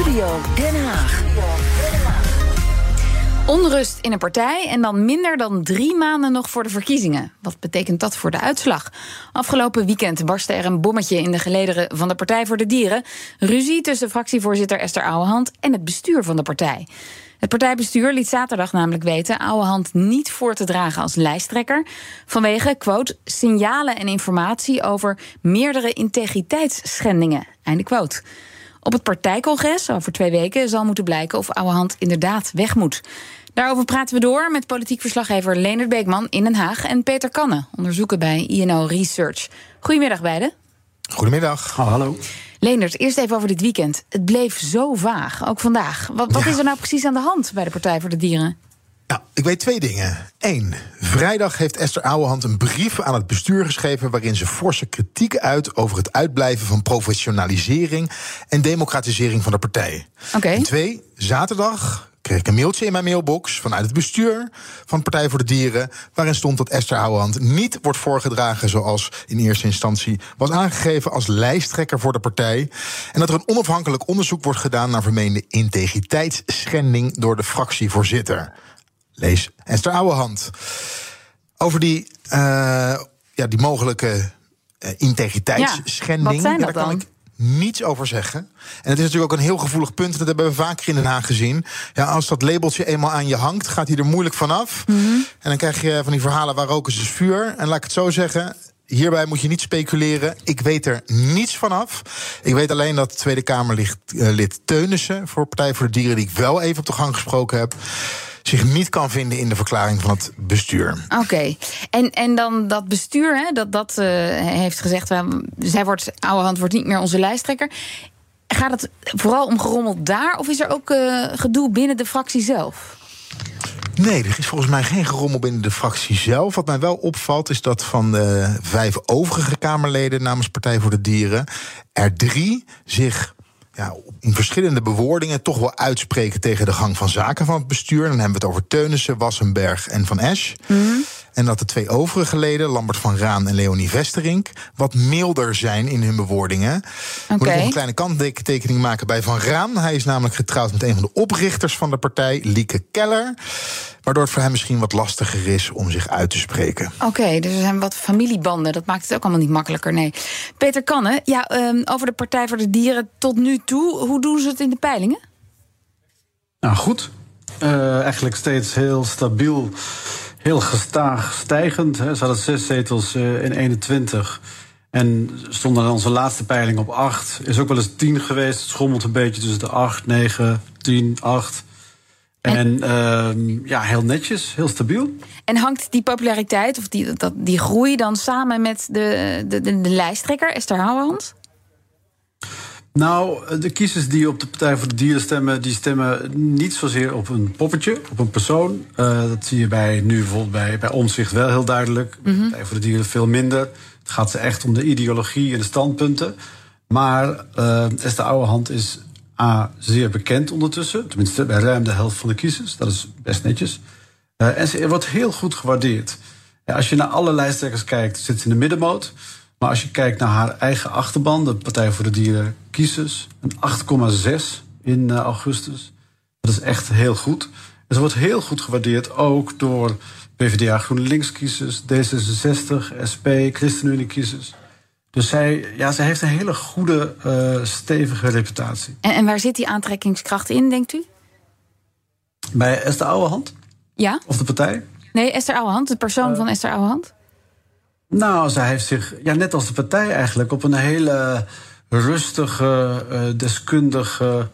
Studio Den Haag. Onrust in een partij en dan minder dan drie maanden nog voor de verkiezingen. Wat betekent dat voor de uitslag? Afgelopen weekend barstte er een bommetje in de gelederen van de Partij voor de Dieren. Ruzie tussen fractievoorzitter Esther Ouwehand en het bestuur van de partij. Het partijbestuur liet zaterdag namelijk weten Ouwehand niet voor te dragen als lijsttrekker. Vanwege, quote, signalen en informatie over meerdere integriteitsschendingen. Einde quote. Op het partijcongres over twee weken zal moeten blijken of Ouwehand inderdaad weg moet. Daarover praten we door met politiek verslaggever Leonard Beekman in Den Haag en Peter Kanne, onderzoeker bij INO Research. Goedemiddag beiden. Goedemiddag. Oh, hallo. Leendert, eerst even over dit weekend. Het bleef zo vaag, ook vandaag. Wat, wat Ja. is er nou precies aan de hand bij de Partij voor de Dieren? Nou, ik weet twee dingen. Eén, vrijdag heeft Esther Ouwehand een brief aan het bestuur geschreven... waarin ze forse kritiek uit over het uitblijven van professionalisering... en democratisering van de partij. Oké. Twee, zaterdag kreeg ik een mailtje in mijn mailbox vanuit het bestuur van Partij voor de Dieren. waarin stond dat Esther Ouwehand niet wordt voorgedragen zoals in eerste instantie was aangegeven als lijsttrekker voor de partij. En dat er een onafhankelijk onderzoek wordt gedaan naar vermeende integriteitsschending door de fractievoorzitter. Lees Esther Ouwehand. Over die, eh, ja, die mogelijke eh, integriteitsschending. Ja, daar kan dan? ik niets over zeggen. En het is natuurlijk ook een heel gevoelig punt. Dat hebben we vaker in Den Haag gezien. Ja, als dat labeltje eenmaal aan je hangt, gaat hij er moeilijk vanaf. Mhm. En dan krijg je van die verhalen waar roken is vuur. En laat ik het zo zeggen. Hierbij moet je niet speculeren. Ik weet er niets vanaf. Ik weet alleen dat Tweede Kamerlid lid Teunissen voor Partij voor de Dieren, die ik wel even op de gang gesproken heb, zich niet kan vinden in de verklaring van het bestuur. Oké. En, en dan dat bestuur, hè, dat, dat eh, heeft gezegd... uh, zij wordt, Ouwehand wordt niet meer onze lijsttrekker. Gaat het vooral om gerommel daar... of is er ook eh, gedoe binnen de fractie zelf? Nee, er is volgens mij geen gerommel binnen de fractie zelf. Wat mij wel opvalt is dat van de vijf overige Kamerleden namens Partij voor de Dieren er drie zich ja, in verschillende bewoordingen toch wel uitspreken tegen de gang van zaken van het bestuur. Dan hebben we het over Teunissen, Wassenberg en Van Esch. En dat de twee overige leden, Lambert van Raan en Leonie Westerink, wat milder zijn in hun bewoordingen. Moet ik nog een kleine kanttekening maken bij Van Raan. Hij is namelijk getrouwd met een van de oprichters van de partij, Lieke Keller. Waardoor het voor hem misschien wat lastiger is om zich uit te spreken. Oké, dus er zijn wat familiebanden. Dat maakt het ook allemaal niet makkelijker, nee. Peter Kanne, ja, ehm, over de Partij voor de Dieren tot nu toe. Hoe doen ze het in de peilingen? Nou, goed. Eh, eigenlijk steeds heel stabiel, heel gestaag stijgend. Hè. Ze hadden zes zetels eh, in 21. En stonden aan onze laatste peiling op acht. Is ook wel eens tien geweest. Het schommelt een beetje tussen de acht, negen, tien, acht. En ehm, ja, heel netjes, heel stabiel. En hangt die populariteit of die, dat, die groei dan samen met de, de, de, de lijsttrekker, Esther Houwehand? Nou, de kiezers die op de Partij voor de Dieren stemmen, die stemmen niet zozeer op een poppetje, op een persoon. Eh, dat zie je bij nu bijvoorbeeld bij, bij Omzicht wel heel duidelijk. Bij de Partij voor de Dieren veel minder. Het gaat ze echt om de ideologie en de standpunten. Maar uh, Esther Ouwehand is A, zeer bekend ondertussen. Tenminste, bij ruim de helft van de kiezers. Dat is best netjes. Uh, en ze wordt heel goed gewaardeerd. Ja, als je naar alle lijsttrekkers kijkt, zit ze in de middenmoot. Maar als je kijkt naar haar eigen achterban, de Partij voor de Dieren kiezers, een 8,6 in uh, augustus. Dat is echt heel goed. En ze wordt heel goed gewaardeerd ook door PvdA GroenLinks kiezers, D66, SP, ChristenUnie kiezers. Dus zij, ja, zij heeft een hele goede, uh, stevige reputatie. En, en waar zit die aantrekkingskracht in, denkt u? Bij Esther Ouwehand? Ja. Of de partij? Nee, Esther Ouwehand, de persoon uh, van Esther Ouwehand. Nou, zij heeft zich, ja, net als de partij eigenlijk, op een hele rustige, uh, deskundige,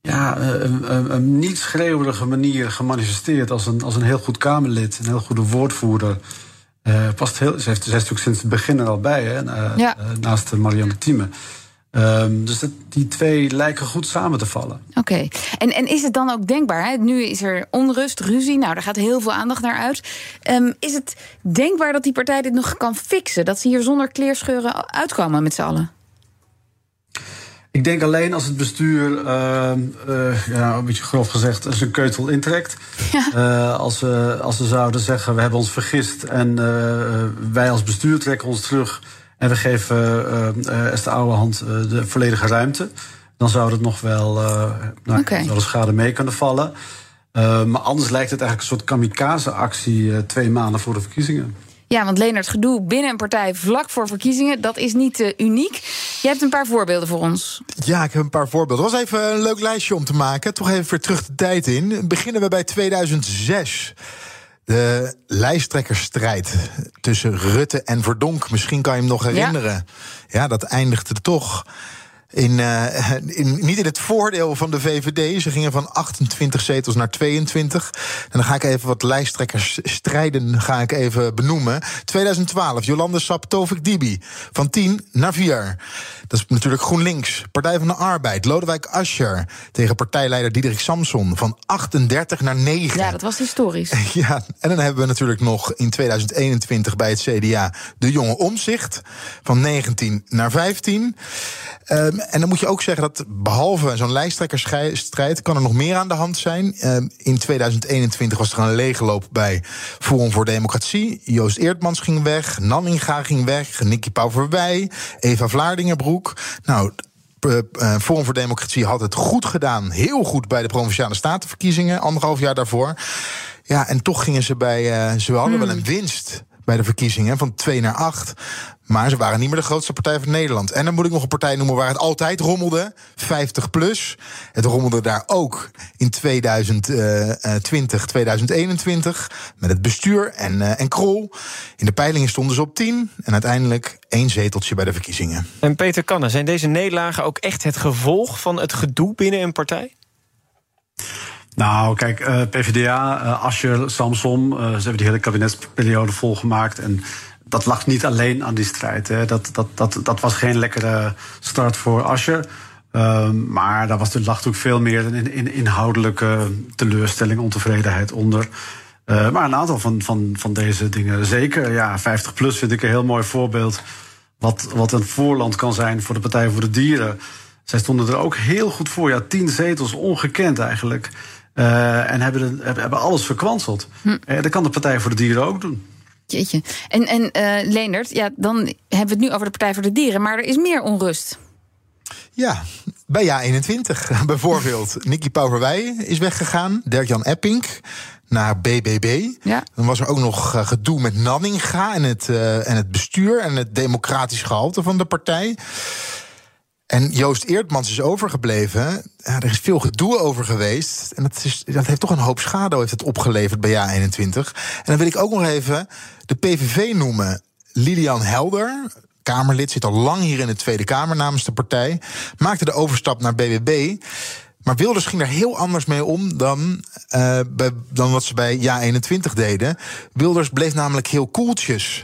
ja, een, een, een niet schreeuwerige manier gemanifesteerd als een, als een heel goed Kamerlid, een heel goede woordvoerder. Uh, past heel, ze, heeft, ze is natuurlijk sinds het begin er al bij, hè, ja. naast Marianne Thieme. Um, dus dat, die twee lijken goed samen te vallen. Oké. Okay. En, en is het dan ook denkbaar? Hè? Nu is er onrust, ruzie. Nou, daar gaat heel veel aandacht naar uit. Um, is het denkbaar dat die partij dit nog kan fixen? Dat ze hier zonder kleerscheuren uitkomen met z'n allen? Ik denk alleen als het bestuur, uh, uh, ja, een beetje grof gezegd, zijn keutel intrekt. Ja. Uh, als, ze, als ze zouden zeggen, we hebben ons vergist en wij als bestuur trekken ons terug... en we geven Esther Ouwehand de volledige ruimte... dan zou het nog wel, uh, nou, okay. schade mee kunnen vallen. Uh, maar anders lijkt het eigenlijk een soort kamikaze-actie uh, twee maanden voor de verkiezingen. Ja, want Leenert, gedoe binnen een partij vlak voor verkiezingen, dat is niet uh, uniek. Je hebt een paar voorbeelden voor ons. Ja, ik heb een paar voorbeelden. Het was even een leuk lijstje om te maken. Toch even weer terug de tijd in. Beginnen we bij 2006. De lijsttrekkersstrijd tussen Rutte en Verdonk. Misschien kan je hem nog herinneren. Ja, ja dat eindigde toch in, uh, in, niet in het voordeel van de VVD. Ze gingen van 28 zetels naar 22. En dan ga ik even wat lijsttrekkers strijden ga ik even benoemen. 2012, Jolande Sap Tovik Dibi. Van 10 naar 4. Dat is natuurlijk GroenLinks. Partij van de Arbeid. Lodewijk Asscher tegen partijleider Diederik Samson. Van 38 naar 9. Ja, dat was historisch. Ja, en dan hebben we natuurlijk nog in 2021 bij het CDA de jonge omzicht. Van 19 naar 15. Um, en dan moet je ook zeggen dat behalve zo'n lijsttrekkersstrijd kan er nog meer aan de hand zijn. Um, in 2021 was er een leegloop bij Forum voor Democratie. Joost Eertmans ging weg, Nanninga ging weg, Nicky Pauverwij, Eva Vlaardingerbroek. Nou, Forum voor Democratie had het goed gedaan. Heel goed bij de provinciale statenverkiezingen, anderhalf jaar daarvoor. Ja, en toch gingen ze bij. Uh, ze hadden wel hmm. een winst bij de verkiezingen van 2 naar 8. Maar ze waren niet meer de grootste partij van Nederland. En dan moet ik nog een partij noemen waar het altijd rommelde. 50 plus. Het rommelde daar ook in 2020, 2021. Met het bestuur en, uh, en Krol. In de peilingen stonden ze op 10. En uiteindelijk één zeteltje bij de verkiezingen. En Peter Kanne, zijn deze nederlagen ook echt het gevolg van het gedoe binnen een partij? Nou, kijk, uh, PvdA, uh, Ascher, Samson, uh, ze hebben die hele kabinetsperiode volgemaakt. En dat lag niet alleen aan die strijd. Hè. Dat, dat, dat, dat was geen lekkere start voor Ascher. Um, maar daar was, er lag natuurlijk veel meer in, in, inhoudelijke teleurstelling, ontevredenheid onder. Uh, maar een aantal van, van, van deze dingen zeker. Ja, 50 plus vind ik een heel mooi voorbeeld. Wat, wat een voorland kan zijn voor de Partij voor de Dieren. Zij stonden er ook heel goed voor. Ja, tien zetels, ongekend eigenlijk. Uh, en hebben, hebben alles verkwanseld. Hm. Uh, dat kan de Partij voor de Dieren ook doen. Jeetje. En, en uh, Leendert, ja, dan hebben we het nu over de Partij voor de Dieren, maar er is meer onrust. Ja, bij JA21 bijvoorbeeld. Nicky Pauverwij is weggegaan. Dirk-Jan Epping naar BBB. Ja. Dan was er ook nog gedoe met Nanninga en het, uh, en het bestuur en het democratisch gehalte van de partij. En Joost Eertmans is overgebleven. Ja, er is veel gedoe over geweest. En dat, is, dat heeft toch een hoop schade heeft het opgeleverd bij JA21. En dan wil ik ook nog even de PVV noemen. Lilian Helder, Kamerlid, zit al lang hier in de Tweede Kamer namens de partij. Maakte de overstap naar BBB. Maar Wilders ging er heel anders mee om dan, bij, dan wat ze bij JA21 deden. Wilders bleef namelijk heel koeltjes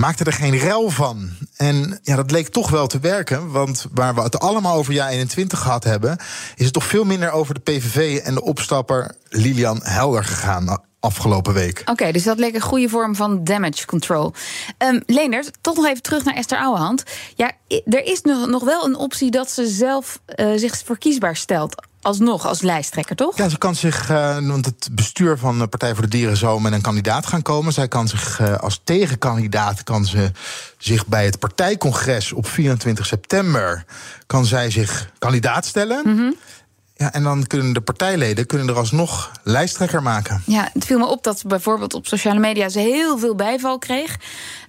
maakte er geen rel van. En ja, dat leek toch wel te werken. Want waar we het allemaal over jaar 21 gehad hebben, is het toch veel minder over de PVV en de opstapper Lilian Helder gegaan afgelopen week. Oké, dus dat leek een goede vorm van damage control. Um, Leendert, toch nog even terug naar Esther Ouwehand. Ja, er is nog, nog wel een optie dat ze zelf uh, zich verkiesbaar stelt alsnog als lijsttrekker, toch? Ja, ze kan zich, uh, want het bestuur van de Partij voor de Dieren zou met een kandidaat gaan komen. Zij kan zich uh, als tegenkandidaat kan ze zich bij het partijcongres op 24 september kan zij zich kandidaat stellen. Mm -hmm. Ja, en dan kunnen de partijleden kunnen er alsnog lijsttrekker maken. Ja, het viel me op dat bijvoorbeeld op sociale media ze heel veel bijval kreeg.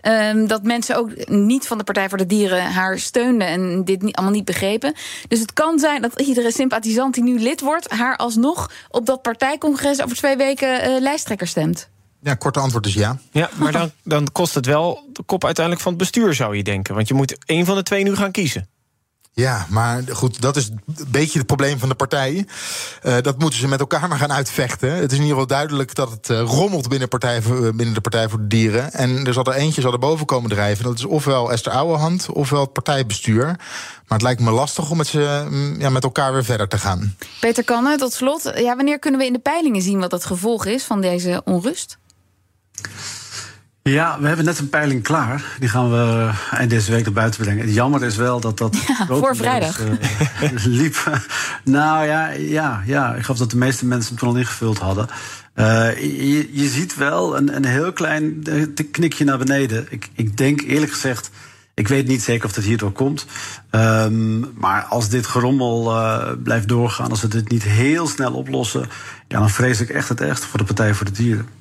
Um, dat mensen ook niet van de Partij voor de Dieren haar steunden en dit niet, allemaal niet begrepen. Dus het kan zijn dat iedere sympathisant die nu lid wordt, haar alsnog op dat partijcongres over twee weken uh, lijsttrekker stemt. Ja, korte antwoord is ja. Ja, maar dan, dan kost het wel de kop uiteindelijk van het bestuur, zou je denken. Want je moet één van de twee nu gaan kiezen. Ja, maar goed, dat is een beetje het probleem van de partij. Uh, dat moeten ze met elkaar maar gaan uitvechten. Het is in ieder geval duidelijk dat het uh, rommelt binnen, partij, binnen de Partij voor de Dieren. En er zal er eentje zal er boven komen drijven. Dat is ofwel Esther Ouwehand, ofwel het partijbestuur. Maar het lijkt me lastig om met, ze, mm, ja, met elkaar weer verder te gaan. Peter Kanne, tot slot. Ja, wanneer kunnen we in de peilingen zien wat het gevolg is van deze onrust? Ja, we hebben net een peiling klaar. Die gaan we eind deze week naar buiten brengen. Het jammer is wel dat dat. Ja, voor vrijdag. Uh, liep. nou ja, ja, ja, ik geloof dat de meeste mensen hem toen al ingevuld hadden. Uh, je, je, ziet wel een, een heel klein knikje naar beneden. Ik, ik denk eerlijk gezegd Ik weet niet zeker of het hierdoor komt. Um, maar als dit gerommel uh, blijft doorgaan, als we dit niet heel snel oplossen, ja, dan vrees ik echt het ergste voor de Partij voor de Dieren.